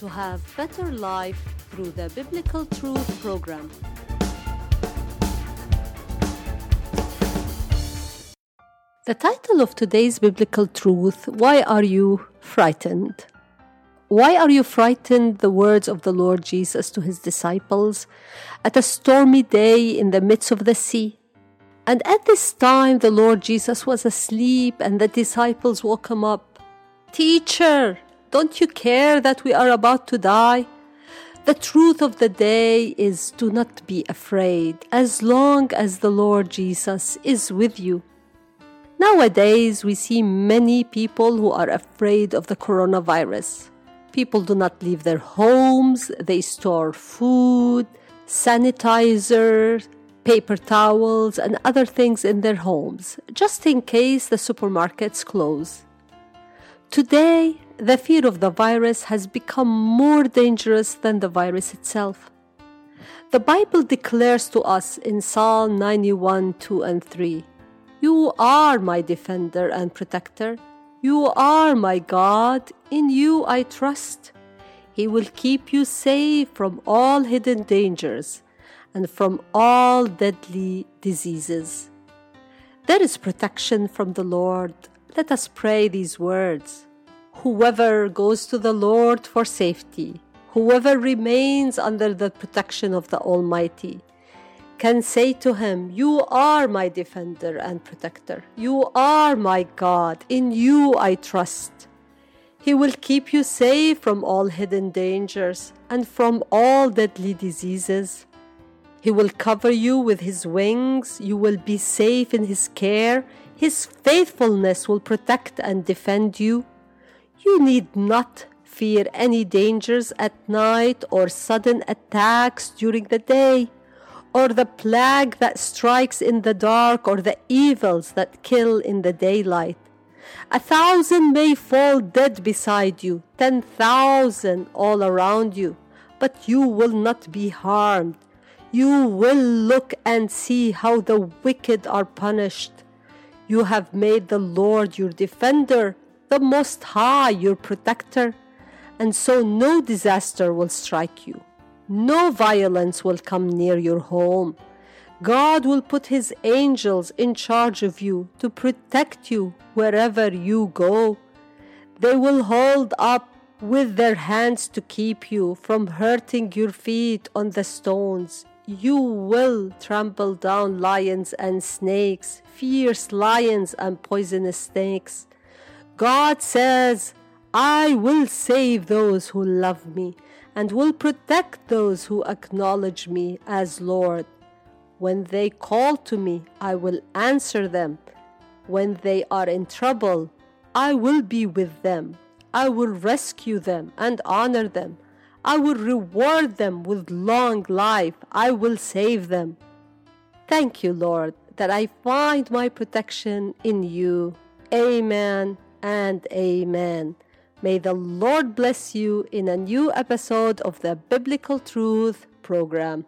to have better life through the Biblical Truth program. The title of today's Biblical Truth Why Are You Frightened? Why are you frightened? The words of the Lord Jesus to his disciples at a stormy day in the midst of the sea. And at this time, the Lord Jesus was asleep, and the disciples woke him up. Teacher, don't you care that we are about to die? The truth of the day is do not be afraid as long as the Lord Jesus is with you. Nowadays, we see many people who are afraid of the coronavirus. People do not leave their homes, they store food, sanitizer, paper towels, and other things in their homes, just in case the supermarkets close. Today, the fear of the virus has become more dangerous than the virus itself. The Bible declares to us in Psalm 91 2 and 3 You are my defender and protector. You are my God. In you I trust. He will keep you safe from all hidden dangers and from all deadly diseases. There is protection from the Lord. Let us pray these words. Whoever goes to the Lord for safety, whoever remains under the protection of the Almighty, can say to him, You are my defender and protector. You are my God. In you I trust. He will keep you safe from all hidden dangers and from all deadly diseases. He will cover you with His wings. You will be safe in His care. His faithfulness will protect and defend you. You need not fear any dangers at night or sudden attacks during the day, or the plague that strikes in the dark, or the evils that kill in the daylight. A thousand may fall dead beside you, ten thousand all around you, but you will not be harmed. You will look and see how the wicked are punished. You have made the Lord your defender, the Most High your protector, and so no disaster will strike you. No violence will come near your home. God will put His angels in charge of you to protect you wherever you go. They will hold up with their hands to keep you from hurting your feet on the stones. You will trample down lions and snakes, fierce lions and poisonous snakes. God says, I will save those who love me and will protect those who acknowledge me as Lord. When they call to me, I will answer them. When they are in trouble, I will be with them. I will rescue them and honor them. I will reward them with long life. I will save them. Thank you, Lord, that I find my protection in you. Amen and amen. May the Lord bless you in a new episode of the Biblical Truth program.